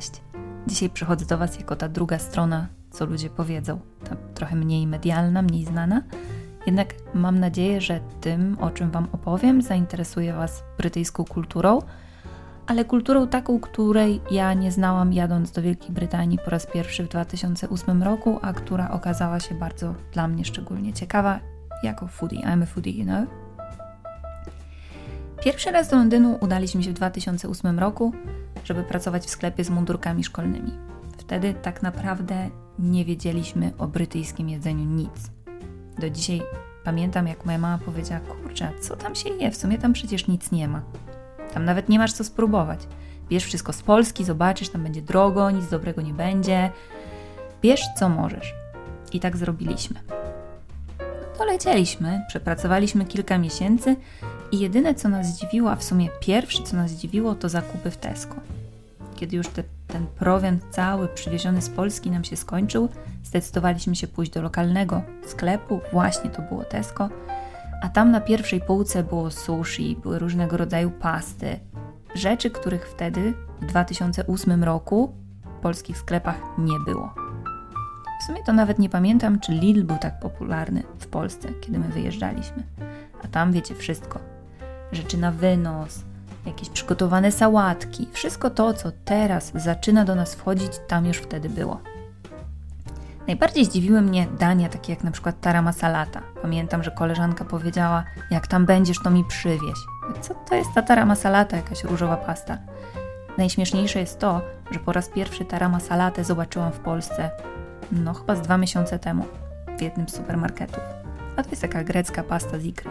Cześć. Dzisiaj przychodzę do Was jako ta druga strona, co ludzie powiedzą. Ta trochę mniej medialna, mniej znana. Jednak mam nadzieję, że tym, o czym Wam opowiem, zainteresuje Was brytyjską kulturą, ale kulturą taką, której ja nie znałam jadąc do Wielkiej Brytanii po raz pierwszy w 2008 roku, a która okazała się bardzo dla mnie szczególnie ciekawa jako foodie. I'm a foodie, you know? Pierwszy raz do Londynu udaliśmy się w 2008 roku, żeby pracować w sklepie z mundurkami szkolnymi. Wtedy tak naprawdę nie wiedzieliśmy o brytyjskim jedzeniu nic. Do dzisiaj pamiętam, jak moja mama powiedziała: Kurczę, co tam się je? W sumie tam przecież nic nie ma. Tam nawet nie masz co spróbować. Bierz wszystko z Polski, zobaczysz, tam będzie drogo, nic dobrego nie będzie. Bierz co możesz. I tak zrobiliśmy. No przepracowaliśmy kilka miesięcy i jedyne co nas zdziwiło, a w sumie pierwsze co nas zdziwiło, to zakupy w Tesco. Kiedy już te, ten prowiant cały przywieziony z Polski nam się skończył, zdecydowaliśmy się pójść do lokalnego sklepu, właśnie to było Tesco, a tam na pierwszej półce było sushi, były różnego rodzaju pasty. Rzeczy, których wtedy, w 2008 roku, w polskich sklepach nie było. W sumie to nawet nie pamiętam, czy Lidl był tak popularny w Polsce, kiedy my wyjeżdżaliśmy. A tam wiecie wszystko. Rzeczy na wynos, jakieś przygotowane sałatki, wszystko to, co teraz zaczyna do nas wchodzić, tam już wtedy było. Najbardziej zdziwiły mnie dania takie jak na przykład tara masalata. Pamiętam, że koleżanka powiedziała, jak tam będziesz, to mi przywieź. Co to jest ta tara masalata, jakaś różowa pasta? Najśmieszniejsze jest to, że po raz pierwszy tara masalatę zobaczyłam w Polsce, no chyba z dwa miesiące temu, w jednym z supermarketów. A to jest taka grecka pasta z ikry.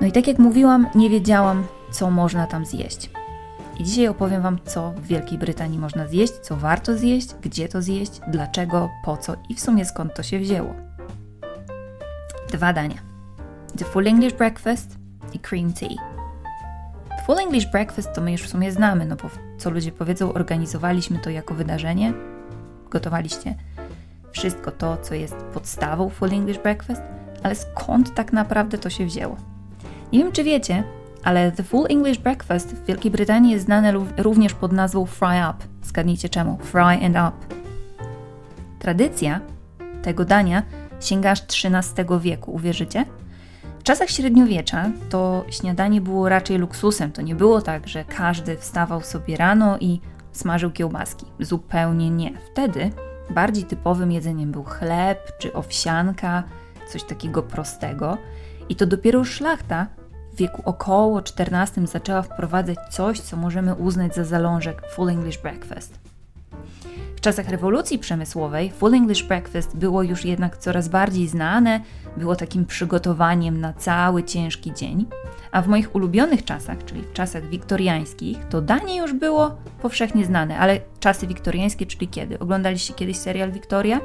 No i tak jak mówiłam, nie wiedziałam, co można tam zjeść. I dzisiaj opowiem Wam, co w Wielkiej Brytanii można zjeść, co warto zjeść, gdzie to zjeść, dlaczego, po co i w sumie skąd to się wzięło. Dwa dania. The Full English Breakfast i Cream Tea. Full English Breakfast to my już w sumie znamy, no bo co ludzie powiedzą, organizowaliśmy to jako wydarzenie. Gotowaliście wszystko to, co jest podstawą Full English Breakfast, ale skąd tak naprawdę to się wzięło? Nie wiem, czy wiecie, ale The Full English Breakfast w Wielkiej Brytanii jest znane również pod nazwą Fry Up. Zgadnijcie czemu? Fry and Up. Tradycja tego dania sięga aż XIII wieku, uwierzycie? W czasach średniowiecza to śniadanie było raczej luksusem. To nie było tak, że każdy wstawał sobie rano i smażył kiełbaski. Zupełnie nie. Wtedy bardziej typowym jedzeniem był chleb czy owsianka, coś takiego prostego. I to dopiero szlachta w wieku około XIV zaczęła wprowadzać coś, co możemy uznać za zalążek Full English Breakfast. W czasach rewolucji przemysłowej Full English Breakfast było już jednak coraz bardziej znane, było takim przygotowaniem na cały ciężki dzień, a w moich ulubionych czasach, czyli w czasach wiktoriańskich, to danie już było powszechnie znane, ale czasy wiktoriańskie, czyli kiedy? Oglądaliście kiedyś serial Wiktoria?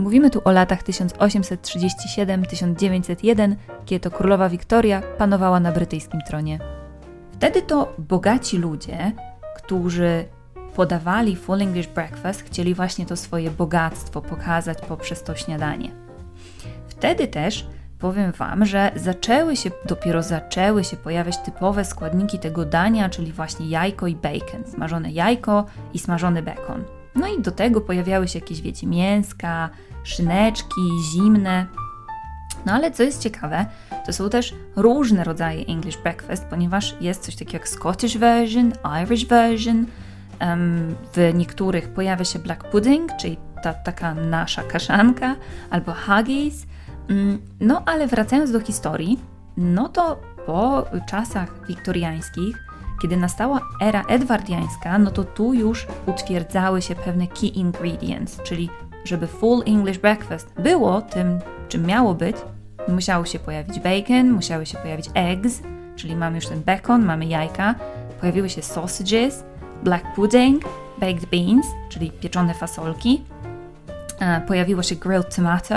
Mówimy tu o latach 1837-1901, kiedy to królowa Wiktoria panowała na brytyjskim tronie. Wtedy to bogaci ludzie, którzy podawali Full English Breakfast, chcieli właśnie to swoje bogactwo pokazać poprzez to śniadanie. Wtedy też powiem Wam, że zaczęły się, dopiero zaczęły się pojawiać typowe składniki tego dania, czyli właśnie jajko i bacon, smażone jajko i smażony bekon. No i do tego pojawiały się jakieś, wiecie, mięska, szyneczki, zimne. No ale co jest ciekawe, to są też różne rodzaje English breakfast, ponieważ jest coś takiego jak Scottish version, Irish version. Um, w niektórych pojawia się black pudding, czyli ta taka nasza kaszanka, albo haggis. Um, no ale wracając do historii, no to po czasach wiktoriańskich kiedy nastała era edwardiańska, no to tu już utwierdzały się pewne key ingredients, czyli żeby full English breakfast było tym, czym miało być, musiało się pojawić bacon, musiały się pojawić eggs, czyli mamy już ten bacon, mamy jajka, pojawiły się sausages, black pudding, baked beans, czyli pieczone fasolki, e, pojawiło się grilled tomato,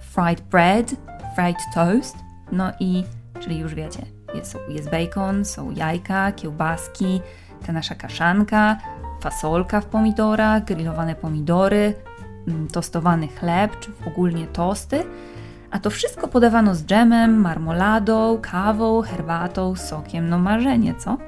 fried bread, fried toast, no i, czyli już wiecie, jest, jest bacon, są jajka, kiełbaski, ta nasza kaszanka, fasolka w pomidorach, grillowane pomidory, tostowany chleb, czy ogólnie tosty. A to wszystko podawano z dżemem, marmoladą, kawą, herbatą, sokiem, no marzenie, co?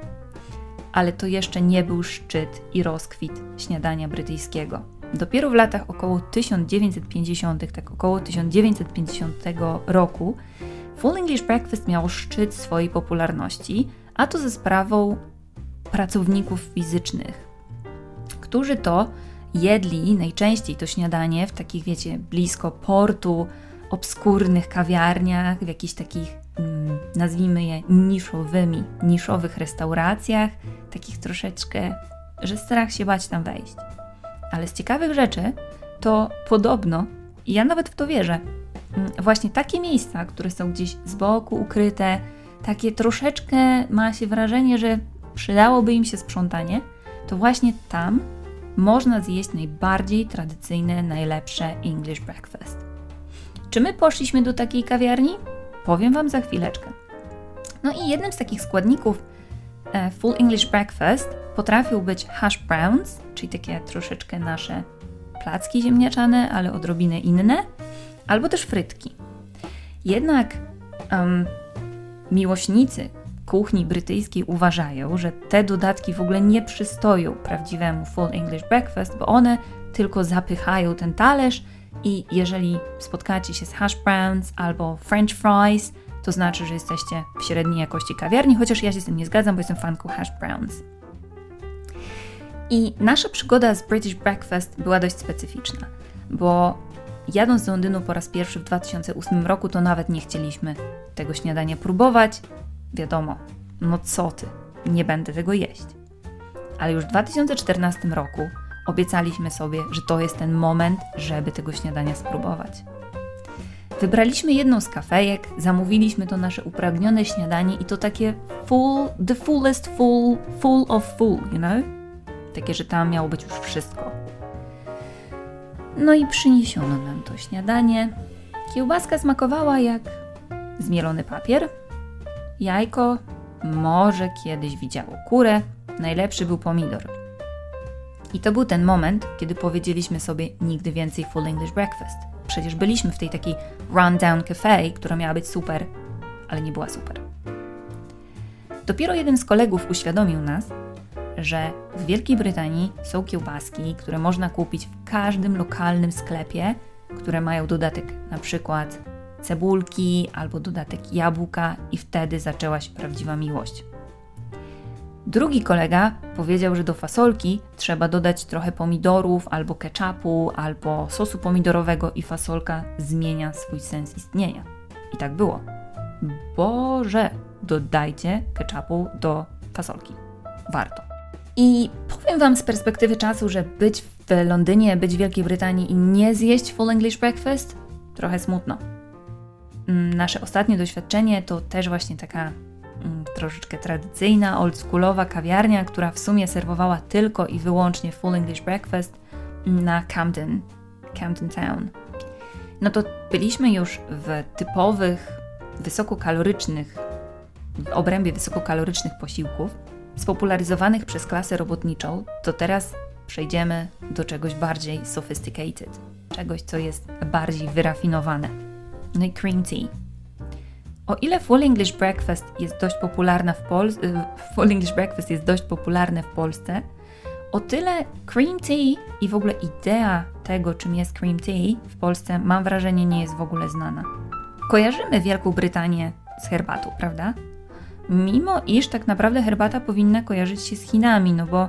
ale to jeszcze nie był szczyt i rozkwit śniadania brytyjskiego. Dopiero w latach około 1950, tak około 1950 roku, Full English Breakfast miało szczyt swojej popularności, a to ze sprawą pracowników fizycznych, którzy to jedli najczęściej to śniadanie w takich, wiecie, blisko portu, obskurnych kawiarniach, w jakichś takich, mm, nazwijmy je, niszowymi, niszowych restauracjach, takich troszeczkę, że strach się bać tam wejść. Ale z ciekawych rzeczy to podobno, i ja nawet w to wierzę, mm, właśnie takie miejsca, które są gdzieś z boku ukryte, takie troszeczkę ma się wrażenie, że przydałoby im się sprzątanie, to właśnie tam można zjeść najbardziej tradycyjne, najlepsze English breakfast. Czy my poszliśmy do takiej kawiarni? Powiem Wam za chwileczkę. No i jednym z takich składników e, Full English Breakfast potrafił być hash browns, czyli takie troszeczkę nasze placki ziemniaczane, ale odrobinę inne, albo też frytki. Jednak um, miłośnicy kuchni brytyjskiej uważają, że te dodatki w ogóle nie przystoją prawdziwemu full English breakfast, bo one tylko zapychają ten talerz i jeżeli spotkacie się z hash browns albo french fries, to znaczy, że jesteście w średniej jakości kawiarni, chociaż ja się z tym nie zgadzam, bo jestem fanką hash browns. I nasza przygoda z British Breakfast była dość specyficzna, bo jadąc do Londynu po raz pierwszy w 2008 roku, to nawet nie chcieliśmy tego śniadania próbować. Wiadomo, no co ty, nie będę tego jeść. Ale już w 2014 roku obiecaliśmy sobie, że to jest ten moment, żeby tego śniadania spróbować. Wybraliśmy jedną z kafejek, zamówiliśmy to nasze upragnione śniadanie i to takie full, the fullest full, full of full, you know? Takie, że tam miało być już wszystko. No i przyniesiono nam to śniadanie. Kiełbaska smakowała jak zmielony papier. Jajko może kiedyś widziało kurę. Najlepszy był pomidor. I to był ten moment, kiedy powiedzieliśmy sobie nigdy więcej full English breakfast. Przecież byliśmy w tej takiej rundown cafe, która miała być super, ale nie była super. Dopiero jeden z kolegów uświadomił nas, że w Wielkiej Brytanii są kiełbaski, które można kupić w każdym lokalnym sklepie, które mają dodatek na przykład cebulki albo dodatek jabłka i wtedy zaczęła się prawdziwa miłość. Drugi kolega powiedział, że do fasolki trzeba dodać trochę pomidorów, albo ketchupu, albo sosu pomidorowego i fasolka zmienia swój sens istnienia. I tak było. Boże, dodajcie ketchupu do fasolki. Warto. I powiem Wam z perspektywy czasu, że być w Londynie, być w Wielkiej Brytanii i nie zjeść full English breakfast trochę smutno. Mm, nasze ostatnie doświadczenie to też właśnie taka Mm, troszeczkę tradycyjna, oldschoolowa kawiarnia, która w sumie serwowała tylko i wyłącznie full English breakfast na Camden, Camden Town. No to byliśmy już w typowych, wysokokalorycznych, w obrębie wysokokalorycznych posiłków, spopularyzowanych przez klasę robotniczą, to teraz przejdziemy do czegoś bardziej sophisticated, czegoś, co jest bardziej wyrafinowane. No i cream tea o ile Full English Breakfast jest dość popularna w Polsce, y, Full English Breakfast jest dość popularne w Polsce, o tyle cream tea i w ogóle idea tego, czym jest cream tea w Polsce, mam wrażenie, nie jest w ogóle znana. Kojarzymy Wielką Brytanię z herbatą, prawda? Mimo iż tak naprawdę herbata powinna kojarzyć się z Chinami, no bo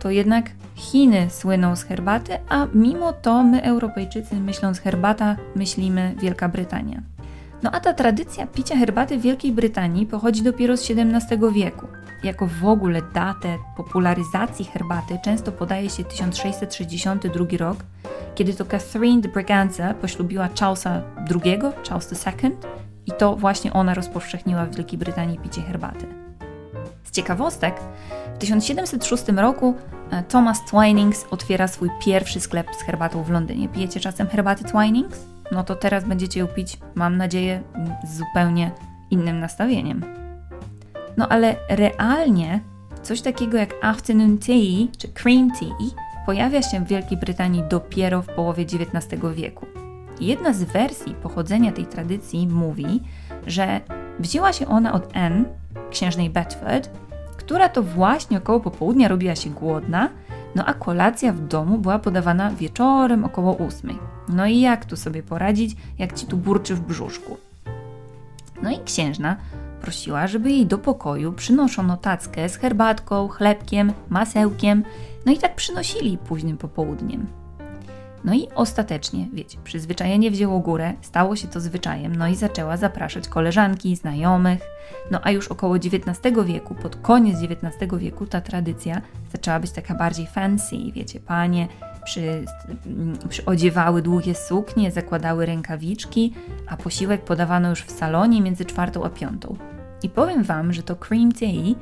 to jednak Chiny słyną z herbaty, a mimo to my, Europejczycy, myśląc herbata, myślimy Wielka Brytania. No a ta tradycja picia herbaty w Wielkiej Brytanii pochodzi dopiero z XVII wieku. Jako w ogóle datę popularyzacji herbaty często podaje się 1662 rok, kiedy to Catherine de Braganza poślubiła Charlesa II, Charles II, i to właśnie ona rozpowszechniła w Wielkiej Brytanii picie herbaty. Z ciekawostek, 1706 roku e, Thomas Twinings otwiera swój pierwszy sklep z herbatą w Londynie. Pijecie czasem herbaty Twinings? no to teraz będziecie ją pić, mam nadzieję, z zupełnie innym nastawieniem. No ale realnie coś takiego jak afternoon tea czy cream tea pojawia się w Wielkiej Brytanii dopiero w połowie XIX wieku. Jedna z wersji pochodzenia tej tradycji mówi, że wzięła się ona od Anne, księżnej Bedford, która to właśnie około popołudnia robiła się głodna, no a kolacja w domu była podawana wieczorem około ósmej. No i jak tu sobie poradzić, jak ci tu burczy w brzuszku? No i księżna prosiła, żeby jej do pokoju przynoszono tackę z herbatką, chlebkiem, masełkiem, no i tak przynosili późnym popołudniem. No i ostatecznie, wiecie, przyzwyczajenie wzięło górę, stało się to zwyczajem, no i zaczęła zapraszać koleżanki, znajomych. No a już około XIX wieku, pod koniec XIX wieku, ta tradycja zaczęła być taka bardziej fancy, wiecie, panie przy, przyodziewały długie suknie, zakładały rękawiczki, a posiłek podawano już w salonie między czwartą a piątą. I powiem Wam, że to cream tea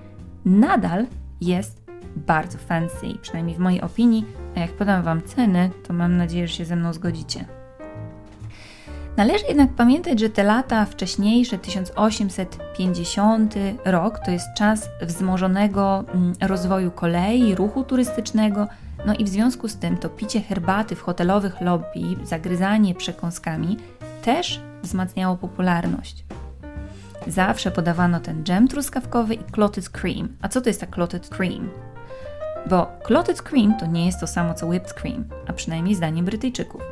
nadal jest bardzo fancy, przynajmniej w mojej opinii, a jak podam Wam ceny, to mam nadzieję, że się ze mną zgodzicie. Należy jednak pamiętać, że te lata wcześniejsze, 1850 rok, to jest czas wzmożonego mm, rozwoju kolei, ruchu turystycznego, no i w związku z tym to picie herbaty w hotelowych lobby, zagryzanie przekąskami też wzmacniało popularność. Zawsze podawano ten dżem truskawkowy i clotted cream. A co to jest ta clotted cream? Bo clotted cream to nie jest to samo co whipped cream, a przynajmniej zdaniem Brytyjczyków.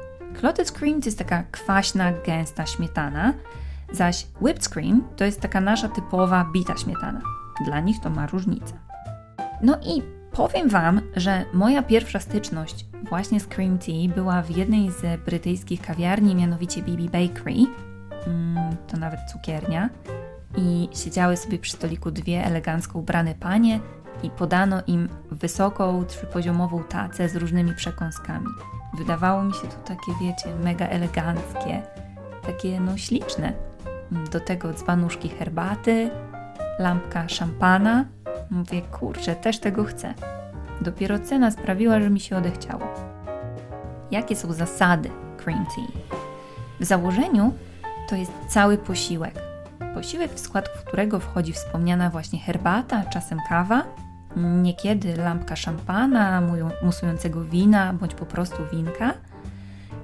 Clotted cream to jest taka kwaśna, gęsta śmietana, zaś whipped cream to jest taka nasza typowa bita śmietana. Dla nich to ma różnicę. No i powiem Wam, że moja pierwsza styczność właśnie z cream tea była w jednej z brytyjskich kawiarni, mianowicie BB Bakery. Mm, to nawet cukiernia. I siedziały sobie przy stoliku dwie elegancko ubrane panie, i podano im wysoką, trzypoziomową tacę z różnymi przekąskami. Wydawało mi się to takie, wiecie, mega eleganckie, takie no śliczne. Do tego dzbanuszki herbaty, lampka szampana. Mówię, kurczę, też tego chcę. Dopiero cena sprawiła, że mi się odechciało. Jakie są zasady cream tea? W założeniu to jest cały posiłek. Posiłek, w skład którego wchodzi wspomniana właśnie herbata, czasem kawa, niekiedy lampka szampana, musującego wina bądź po prostu winka.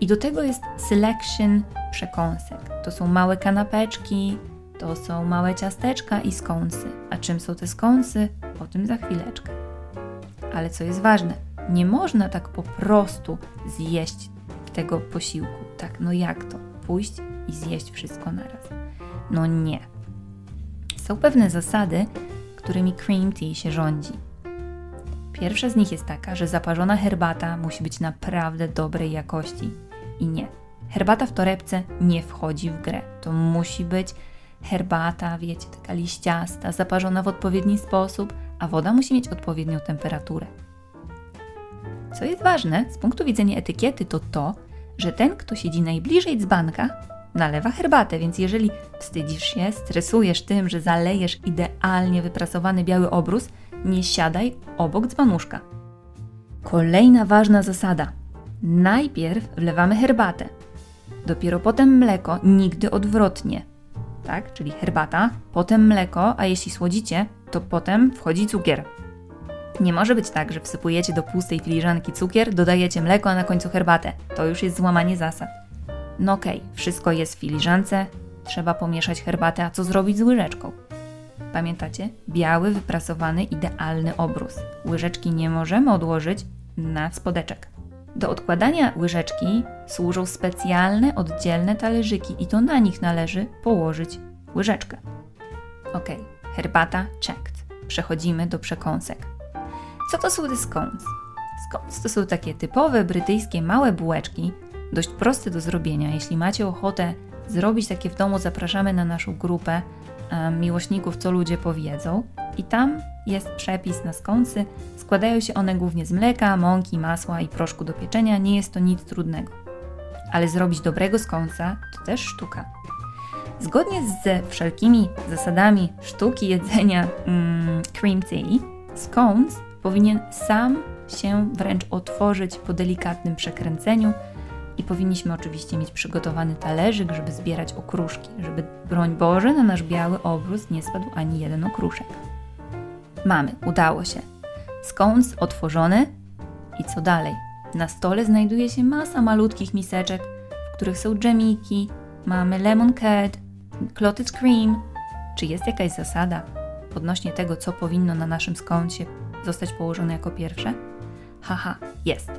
I do tego jest selection przekąsek. To są małe kanapeczki, to są małe ciasteczka i skąsy. A czym są te skąsy? O tym za chwileczkę. Ale co jest ważne, nie można tak po prostu zjeść tego posiłku. Tak, no jak to? Pójść i zjeść wszystko naraz. No nie. Są pewne zasady, którymi cream tea się rządzi. Pierwsza z nich jest taka, że zaparzona herbata musi być naprawdę dobrej jakości. I nie, herbata w torebce nie wchodzi w grę. To musi być herbata, wiecie, taka liściasta, zaparzona w odpowiedni sposób, a woda musi mieć odpowiednią temperaturę. Co jest ważne z punktu widzenia etykiety, to to, że ten, kto siedzi najbliżej dzbanka, nalewa herbatę, więc jeżeli wstydzisz się, stresujesz tym, że zalejesz idealnie wyprasowany biały obrus, nie siadaj obok dzbanuszka. Kolejna ważna zasada. Najpierw wlewamy herbatę, dopiero potem mleko, nigdy odwrotnie. Tak, czyli herbata, potem mleko, a jeśli słodzicie, to potem wchodzi cukier. Nie może być tak, że wsypujecie do pustej filiżanki cukier, dodajecie mleko, a na końcu herbatę. To już jest złamanie zasad. No okej, okay, wszystko jest w filiżance, trzeba pomieszać herbatę, a co zrobić z łyżeczką? Pamiętacie? Biały, wyprasowany, idealny obrus. Łyżeczki nie możemy odłożyć na spodeczek. Do odkładania łyżeczki służą specjalne, oddzielne talerzyki i to na nich należy położyć łyżeczkę. Ok, herbata checked. Przechodzimy do przekąsek. Co to są te scones? Scones to są takie typowe brytyjskie małe bułeczki, dość proste do zrobienia. Jeśli macie ochotę zrobić takie w domu, zapraszamy na naszą grupę e, miłośników, co ludzie powiedzą. I tam jest przepis na skąsy. Składają się one głównie z mleka, mąki, masła i proszku do pieczenia. Nie jest to nic trudnego. Ale zrobić dobrego skąsa to też sztuka. Zgodnie ze wszelkimi zasadami sztuki jedzenia mm, cream tea, scones powinien sam się wręcz otworzyć po delikatnym przekręceniu, i powinniśmy oczywiście mieć przygotowany talerzyk, żeby zbierać okruszki, żeby, broń Boże, na nasz biały obrus nie spadł ani jeden okruszek. Mamy, udało się. Scones otworzony i co dalej? Na stole znajduje się masa malutkich miseczek, w których są dżemiki, mamy lemon curd, clotted cream. Czy jest jakaś zasada? odnośnie tego, co powinno na naszym skącie zostać położone jako pierwsze? Haha, jest.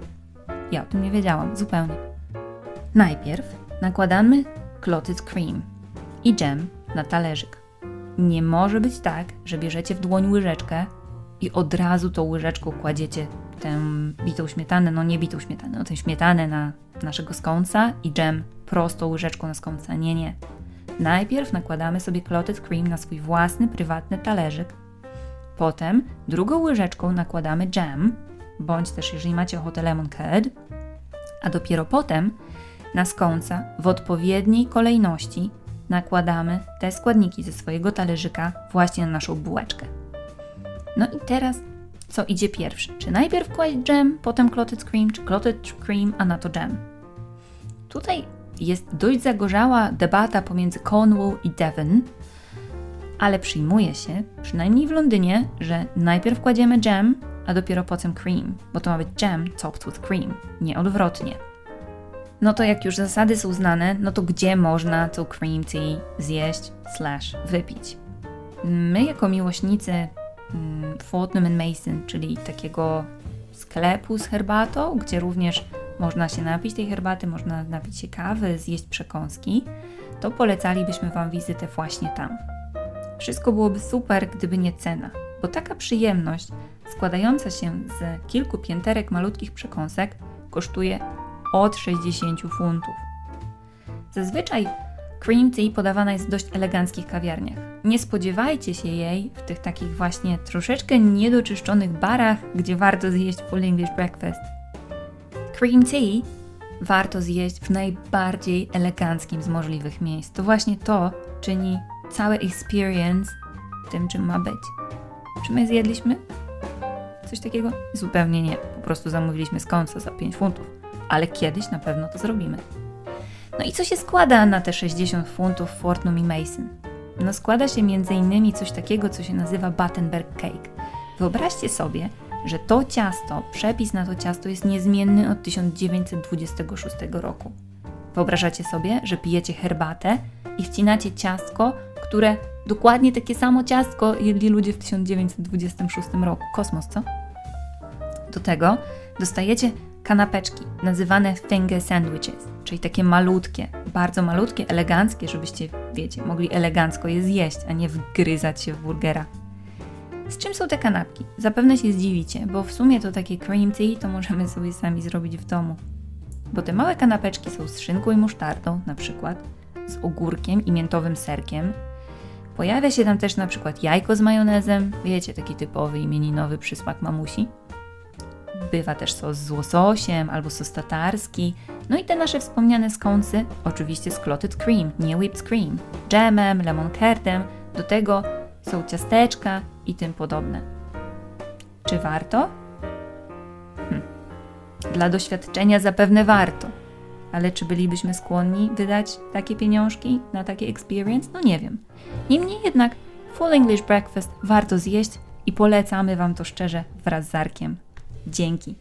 Ja o tym nie wiedziałam, zupełnie. Najpierw nakładamy clotted cream i dżem na talerzyk. Nie może być tak, że bierzecie w dłoń łyżeczkę i od razu tą łyżeczką kładziecie tę bitą śmietanę, no nie bitą śmietanę, no tę śmietanę na naszego skąca i dżem prostą łyżeczką na skąca. Nie, nie. Najpierw nakładamy sobie clotted cream na swój własny, prywatny talerzyk. Potem drugą łyżeczką nakładamy jam, bądź też jeżeli macie ochotę lemon curd, a dopiero potem na skąca w odpowiedniej kolejności nakładamy te składniki ze swojego talerzyka właśnie na naszą bułeczkę. No i teraz co idzie pierwsze? Czy najpierw kłaść dżem, potem clotted cream, czy clotted cream, a na to dżem? Tutaj jest dość zagorzała debata pomiędzy Cornwall i Devon, ale przyjmuje się, przynajmniej w Londynie, że najpierw kładziemy dżem, a dopiero potem cream, bo to ma być jam topped with cream, nie odwrotnie. No to jak już zasady są znane, no to gdzie można tą cream tea zjeść slash wypić? My jako miłośnicy mm, Fortnum Mason, czyli takiego sklepu z herbatą, gdzie również można się napić tej herbaty, można napić się kawy, zjeść przekąski, to polecalibyśmy Wam wizytę właśnie tam. Wszystko byłoby super, gdyby nie cena, bo taka przyjemność składająca się z kilku pięterek malutkich przekąsek kosztuje od 60 funtów. Zazwyczaj cream tea podawana jest w dość eleganckich kawiarniach. Nie spodziewajcie się jej w tych takich właśnie troszeczkę niedoczyszczonych barach, gdzie warto zjeść full English breakfast. Cream tea warto zjeść w najbardziej eleganckim z możliwych miejsc. To właśnie to czyni cały experience tym, czym ma być. Czy my zjedliśmy coś takiego? Zupełnie nie. Po prostu zamówiliśmy skąsa za 5 funtów. Ale kiedyś na pewno to zrobimy. No i co się składa na te 60 funtów Fortnum i Mason? No składa się m.in. coś takiego, co się nazywa Battenberg Cake. Wyobraźcie sobie, że to ciasto, przepis na to ciasto jest niezmienny od 1926 roku. Wyobrażacie sobie, że pijecie herbatę i wcinacie ciastko, które dokładnie takie samo ciastko jedli ludzie w 1926 roku. Kosmos, co? Do tego dostajecie kanapeczki nazywane finger sandwiches, czyli takie malutkie, bardzo malutkie, eleganckie, żebyście, wiecie, mogli elegancko je zjeść, a nie wgryzać się w burgera. Z czym są te kanapki? Zapewne się zdziwicie, bo w sumie to takie cream tea to możemy sobie sami zrobić w domu. Bo te małe kanapeczki są z szynką i musztardą, na przykład, z ogórkiem i miętowym serkiem. Pojawia się tam też na przykład jajko z majonezem, wiecie, taki typowy imieninowy przysmak mamusi. Bywa też sos z łososiem albo sos tatarski. No i te nasze wspomniane skąsy, oczywiście z clotted cream, nie whipped cream, dżemem, lemon curdem, do tego są ciasteczka i tym podobne. Czy warto? Hm. Dla doświadczenia zapewne warto, ale czy bylibyśmy skłonni wydać takie pieniążki na takie experience? No nie wiem. Niemniej jednak Full English Breakfast warto zjeść i polecamy Wam to szczerze wraz z Arkiem. Dzięki.